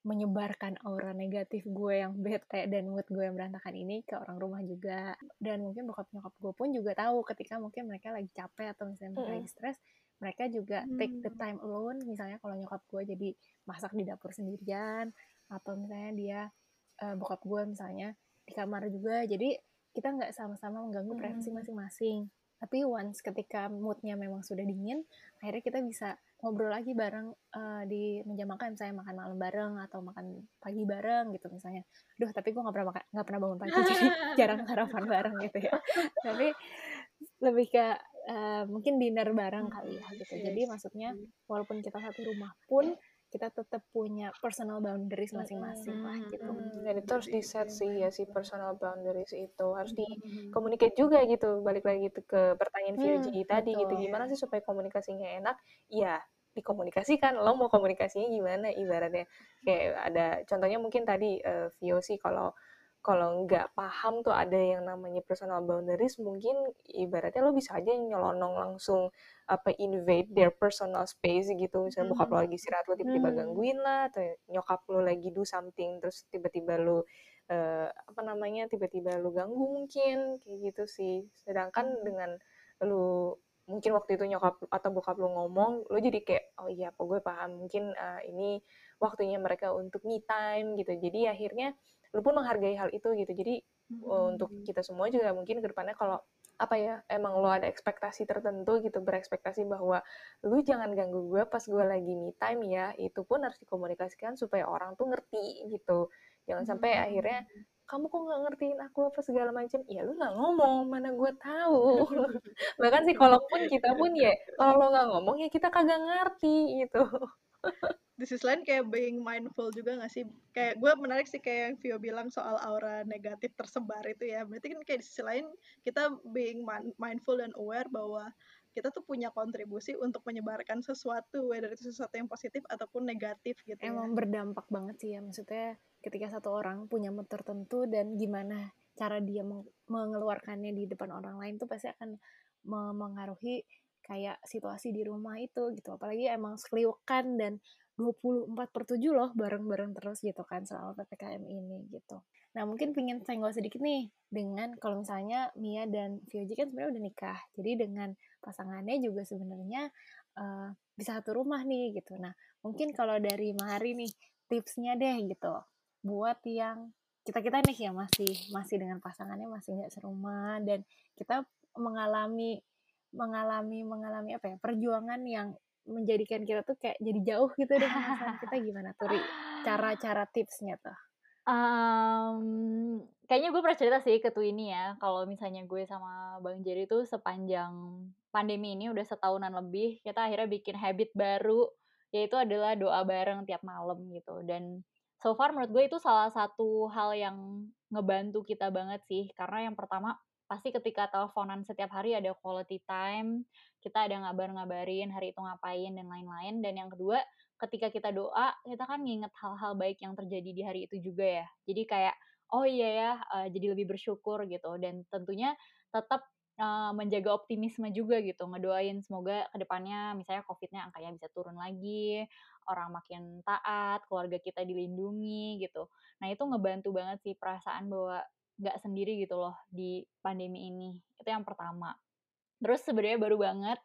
menyebarkan aura negatif gue yang bete dan mood gue yang berantakan ini ke orang rumah juga dan mungkin bokap nyokap gue pun juga tahu ketika mungkin mereka lagi capek atau misalnya mereka Mm-mm. lagi stres mereka juga take the Hmm. time alone misalnya kalau nyokap gue jadi masak di dapur sendirian atau misalnya dia eh, bokap gue misalnya di kamar juga jadi kita nggak sama-sama mengganggu privasi Hmm. masing-masing tapi once ketika moodnya memang sudah dingin akhirnya kita bisa ngobrol lagi bareng uh, di meja makan. Misalnya makan malam bareng atau makan pagi bareng gitu misalnya. Duh tapi gue nggak pernah makan nggak pernah bangun pagi jadi jarang sarapan bareng gitu ya. Tapi lebih ke uh, mungkin dinner bareng kali ya gitu. Jadi maksudnya walaupun kita satu rumah pun kita tetap punya personal boundaries masing-masing lah gitu. Hmm, dan itu harus di set sih ya si personal boundaries itu harus di communicate juga gitu. Balik lagi gitu ke pertanyaan VOG hmm, tadi gitu. Gimana sih supaya komunikasinya enak? Ya dikomunikasikan. Lo mau komunikasinya gimana ibaratnya? Kayak ada contohnya mungkin tadi uh, VOC kalau kalau nggak paham tuh ada yang namanya personal boundaries mungkin ibaratnya lo bisa aja nyelonong langsung apa invade their personal space gitu. Misalnya bokap lo lagi istirahat lo tiba-tiba gangguin lah atau nyokap lo lagi do something terus tiba-tiba lo uh, apa namanya tiba-tiba lo ganggu mungkin kayak gitu sih. Sedangkan dengan lo mungkin waktu itu nyokap atau bokap lo ngomong lo jadi kayak oh iya apa gue paham mungkin uh, ini waktunya mereka untuk me time gitu jadi akhirnya lu pun menghargai hal itu gitu jadi hmm. untuk kita semua juga mungkin ke depannya kalau apa ya emang lo ada ekspektasi tertentu gitu berekspektasi bahwa lu jangan ganggu gue pas gue lagi me time ya itu pun harus dikomunikasikan supaya orang tuh ngerti gitu jangan sampai hmm. akhirnya kamu kok nggak ngertiin aku apa segala macam ya lu nggak ngomong mana gue tahu bahkan sih kalaupun kita pun ya kalau lo nggak ngomong ya kita kagak ngerti gitu di sisi lain kayak being mindful juga gak sih kayak gue menarik sih kayak yang Vio bilang soal aura negatif tersebar itu ya berarti kan kayak di sisi lain kita being mindful dan aware bahwa kita tuh punya kontribusi untuk menyebarkan sesuatu whether itu sesuatu yang positif ataupun negatif gitu ya. emang ya. berdampak banget sih ya maksudnya ketika satu orang punya mood tertentu dan gimana cara dia mengeluarkannya di depan orang lain tuh pasti akan mengaruhi kayak situasi di rumah itu gitu apalagi emang sekeliukan dan 24 per 7 loh bareng-bareng terus gitu kan selama PPKM ini gitu. Nah mungkin pengen senggol sedikit nih dengan kalau misalnya Mia dan Vioji kan sebenarnya udah nikah. Jadi dengan pasangannya juga sebenarnya uh, bisa satu rumah nih gitu. Nah mungkin kalau dari Mahari nih tipsnya deh gitu buat yang kita-kita nih ya masih masih dengan pasangannya masih nggak serumah dan kita mengalami mengalami mengalami apa ya perjuangan yang menjadikan kita tuh kayak jadi jauh gitu deh kita. Gimana tuh cara-cara tipsnya tuh? Um, kayaknya gue pernah cerita sih ke tuh ini ya. Kalau misalnya gue sama bang Jerry tuh sepanjang pandemi ini udah setahunan lebih kita akhirnya bikin habit baru yaitu adalah doa bareng tiap malam gitu. Dan so far menurut gue itu salah satu hal yang ngebantu kita banget sih karena yang pertama pasti ketika teleponan setiap hari ada quality time, kita ada ngabar-ngabarin hari itu ngapain dan lain-lain. Dan yang kedua, ketika kita doa, kita kan nginget hal-hal baik yang terjadi di hari itu juga ya. Jadi kayak, oh iya ya, uh, jadi lebih bersyukur gitu. Dan tentunya tetap uh, menjaga optimisme juga gitu. Ngedoain semoga ke depannya misalnya COVID-nya angkanya bisa turun lagi, orang makin taat, keluarga kita dilindungi gitu. Nah itu ngebantu banget sih perasaan bahwa nggak sendiri gitu loh di pandemi ini. Itu yang pertama. Terus sebenarnya baru banget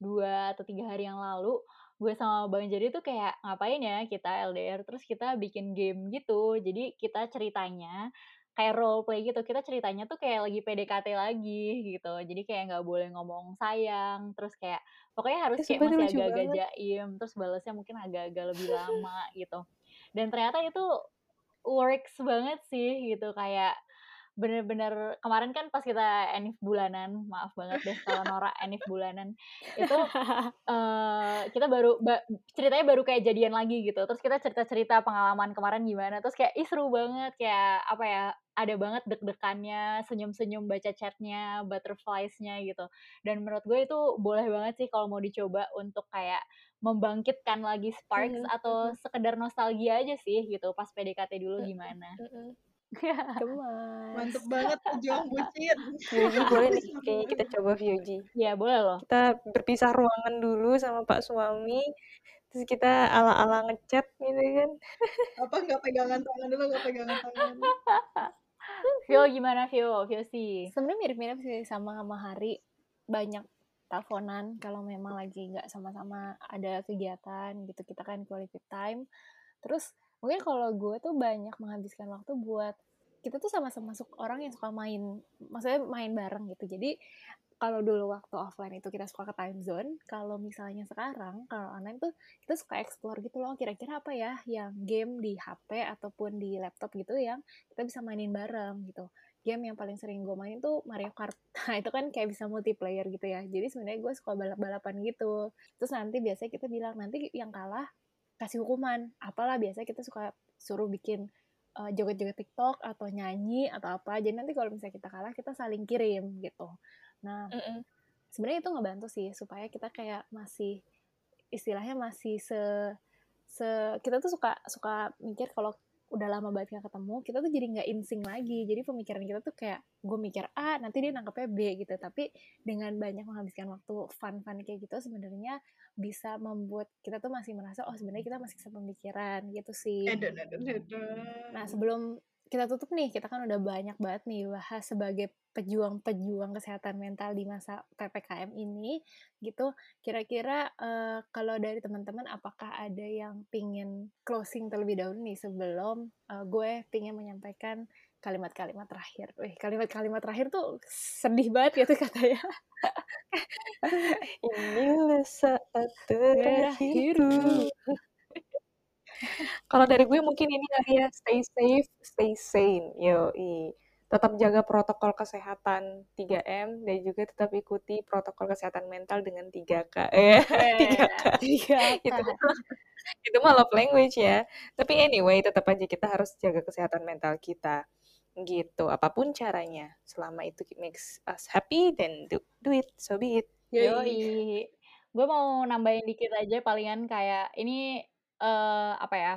dua atau tiga hari yang lalu gue sama Bang Jadi tuh kayak ngapain ya kita LDR terus kita bikin game gitu. Jadi kita ceritanya kayak role play gitu. Kita ceritanya tuh kayak lagi PDKT lagi gitu. Jadi kayak nggak boleh ngomong sayang. Terus kayak pokoknya harus kayak masih agak-agak jaim. Terus balasnya mungkin agak-agak lebih lama gitu. Dan ternyata itu works banget sih gitu kayak bener-bener kemarin kan pas kita enif bulanan maaf banget deh kalau Nora enif bulanan itu uh, kita baru ba ceritanya baru kayak jadian lagi gitu terus kita cerita-cerita pengalaman kemarin gimana terus kayak ih seru banget kayak apa ya ada banget deg-degannya senyum-senyum baca chatnya butterfliesnya gitu dan menurut gue itu boleh banget sih kalau mau dicoba untuk kayak membangkitkan lagi sparks mm -hmm. atau sekedar nostalgia aja sih gitu pas PDKT dulu gimana mm -hmm. Gemas. Mantep banget pejuang bucin. Vyuji boleh nih kayaknya kita coba Vyuji. Ya boleh loh. Kita berpisah ruangan dulu sama Pak suami. Terus kita ala-ala ngechat gitu kan. Apa nggak pegangan tangan dulu, nggak pegangan tangan. Vio gimana Vio? Vio sih. Sebenarnya mirip-mirip sih sama sama Hari. Banyak teleponan kalau memang lagi nggak sama-sama ada kegiatan gitu. Kita kan quality time. Terus mungkin kalau gue tuh banyak menghabiskan waktu buat kita tuh sama-sama masuk orang yang suka main maksudnya main bareng gitu jadi kalau dulu waktu offline itu kita suka ke time zone, kalau misalnya sekarang kalau online tuh kita suka explore gitu loh, kira-kira apa ya yang game di HP ataupun di laptop gitu yang kita bisa mainin bareng gitu. Game yang paling sering gue main tuh Mario Kart. Nah, itu kan kayak bisa multiplayer gitu ya. Jadi sebenarnya gue suka balap-balapan gitu. Terus nanti biasanya kita bilang nanti yang kalah kasih hukuman. Apalah biasanya kita suka suruh bikin uh, joget-joget TikTok atau nyanyi atau apa. Jadi nanti kalau misalnya kita kalah kita saling kirim gitu. Nah, mm -mm. sebenarnya itu ngebantu sih supaya kita kayak masih istilahnya masih se se kita tuh suka suka mikir kalau udah lama banget gak ketemu kita tuh jadi nggak insing lagi. Jadi pemikiran kita tuh kayak gue mikir A nanti dia nangkepnya B gitu. Tapi dengan banyak menghabiskan waktu fun fun kayak gitu sebenarnya bisa membuat kita tuh masih merasa oh sebenarnya kita masih sepemikiran gitu sih. Nah sebelum kita tutup nih, kita kan udah banyak banget nih bahas sebagai pejuang-pejuang kesehatan mental di masa PPKM ini, gitu. Kira-kira uh, kalau dari teman-teman apakah ada yang pingin closing terlebih dahulu nih sebelum uh, gue pingin menyampaikan kalimat-kalimat terakhir. Wih, kalimat-kalimat terakhir tuh sedih banget ya tuh katanya. Inilah saat terakhirku. Kalau dari gue mungkin ini kali ya stay safe, stay sane. Yo, tetap jaga protokol kesehatan 3M dan juga tetap ikuti protokol kesehatan mental dengan 3K. Eh, 3K. 3K. itu itu mah love language ya. Tapi anyway, tetap aja kita harus jaga kesehatan mental kita. Gitu, apa pun caranya. Selama itu makes us happy, then do, do it, so be it. Yoi. Gue mau nambahin dikit aja palingan kayak ini uh, apa ya,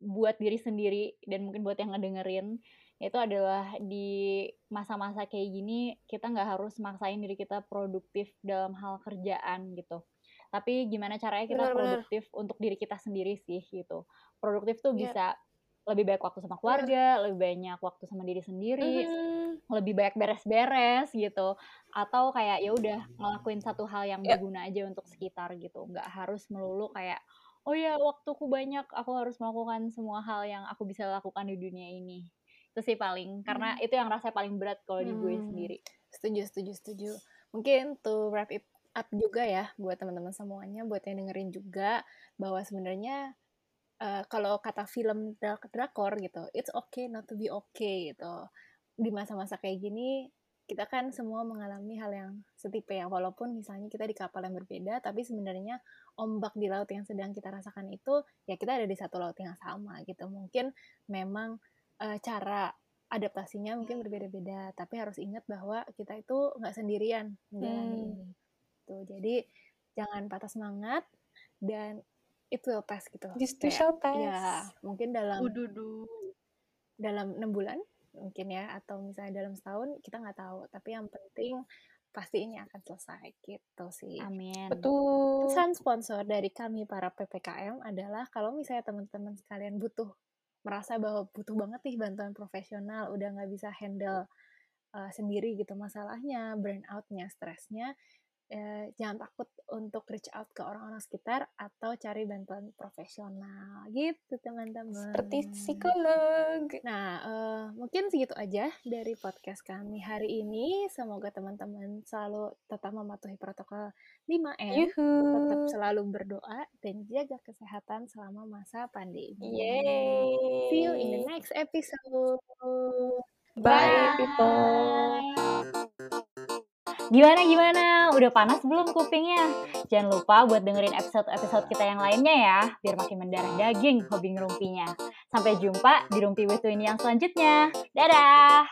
buat diri sendiri dan mungkin buat yang ngedengerin, itu adalah di masa-masa kayak gini, kita nggak harus maksain diri kita produktif dalam hal kerjaan gitu. Tapi gimana caranya kita bener, produktif bener. untuk diri kita sendiri sih gitu. Produktif tuh yeah. bisa lebih baik waktu sama keluarga, yeah. lebih banyak waktu sama diri sendiri, mm. lebih banyak beres-beres gitu, atau kayak ya udah ngelakuin satu hal yang yeah. berguna aja untuk sekitar gitu, nggak harus melulu kayak oh ya waktuku banyak. Aku harus melakukan semua hal yang aku bisa lakukan di dunia ini. Itu sih paling karena hmm. itu yang rasanya paling berat kalau di gue hmm. sendiri. Setuju setuju setuju. Mungkin to wrap it up juga ya buat teman-teman semuanya buat yang dengerin juga bahwa sebenarnya uh, kalau kata film drak drakor gitu it's okay not to be okay gitu. Di masa-masa kayak gini kita kan semua mengalami hal yang setipe ya. Walaupun misalnya kita di kapal yang berbeda tapi sebenarnya ombak di laut yang sedang kita rasakan itu ya kita ada di satu laut yang sama gitu. Mungkin memang uh, cara adaptasinya mungkin berbeda-beda tapi harus ingat bahwa kita itu nggak sendirian menjalani hmm. ini tuh jadi jangan patah semangat dan it will pass gitu. Just shall pass. ya mungkin dalam Ududu. dalam enam bulan mungkin ya atau misalnya dalam setahun kita nggak tahu tapi yang penting pasti ini akan selesai gitu sih. Amin. Betul. Pesan sponsor dari kami para PPKM adalah kalau misalnya teman-teman sekalian butuh merasa bahwa butuh banget nih bantuan profesional, udah nggak bisa handle uh, sendiri gitu masalahnya, burn outnya, stresnya, eh, jangan takut untuk reach out ke orang-orang sekitar atau cari bantuan profesional gitu teman-teman. Seperti psikolog. Nah uh, mungkin segitu aja dari podcast kami hari ini. Semoga teman-teman selalu tetap mematuhi protokol 5M, Yuhu. tetap selalu berdoa dan jaga kesehatan selama masa pandemi. Yeay. See you in the next episode. Bye, Bye. people. Gimana gimana? Udah panas belum kupingnya? Jangan lupa buat dengerin episode-episode kita yang lainnya ya, biar makin mendarah daging hobi ngerumpinya. Sampai jumpa di Rumpi With yang selanjutnya. Dadah!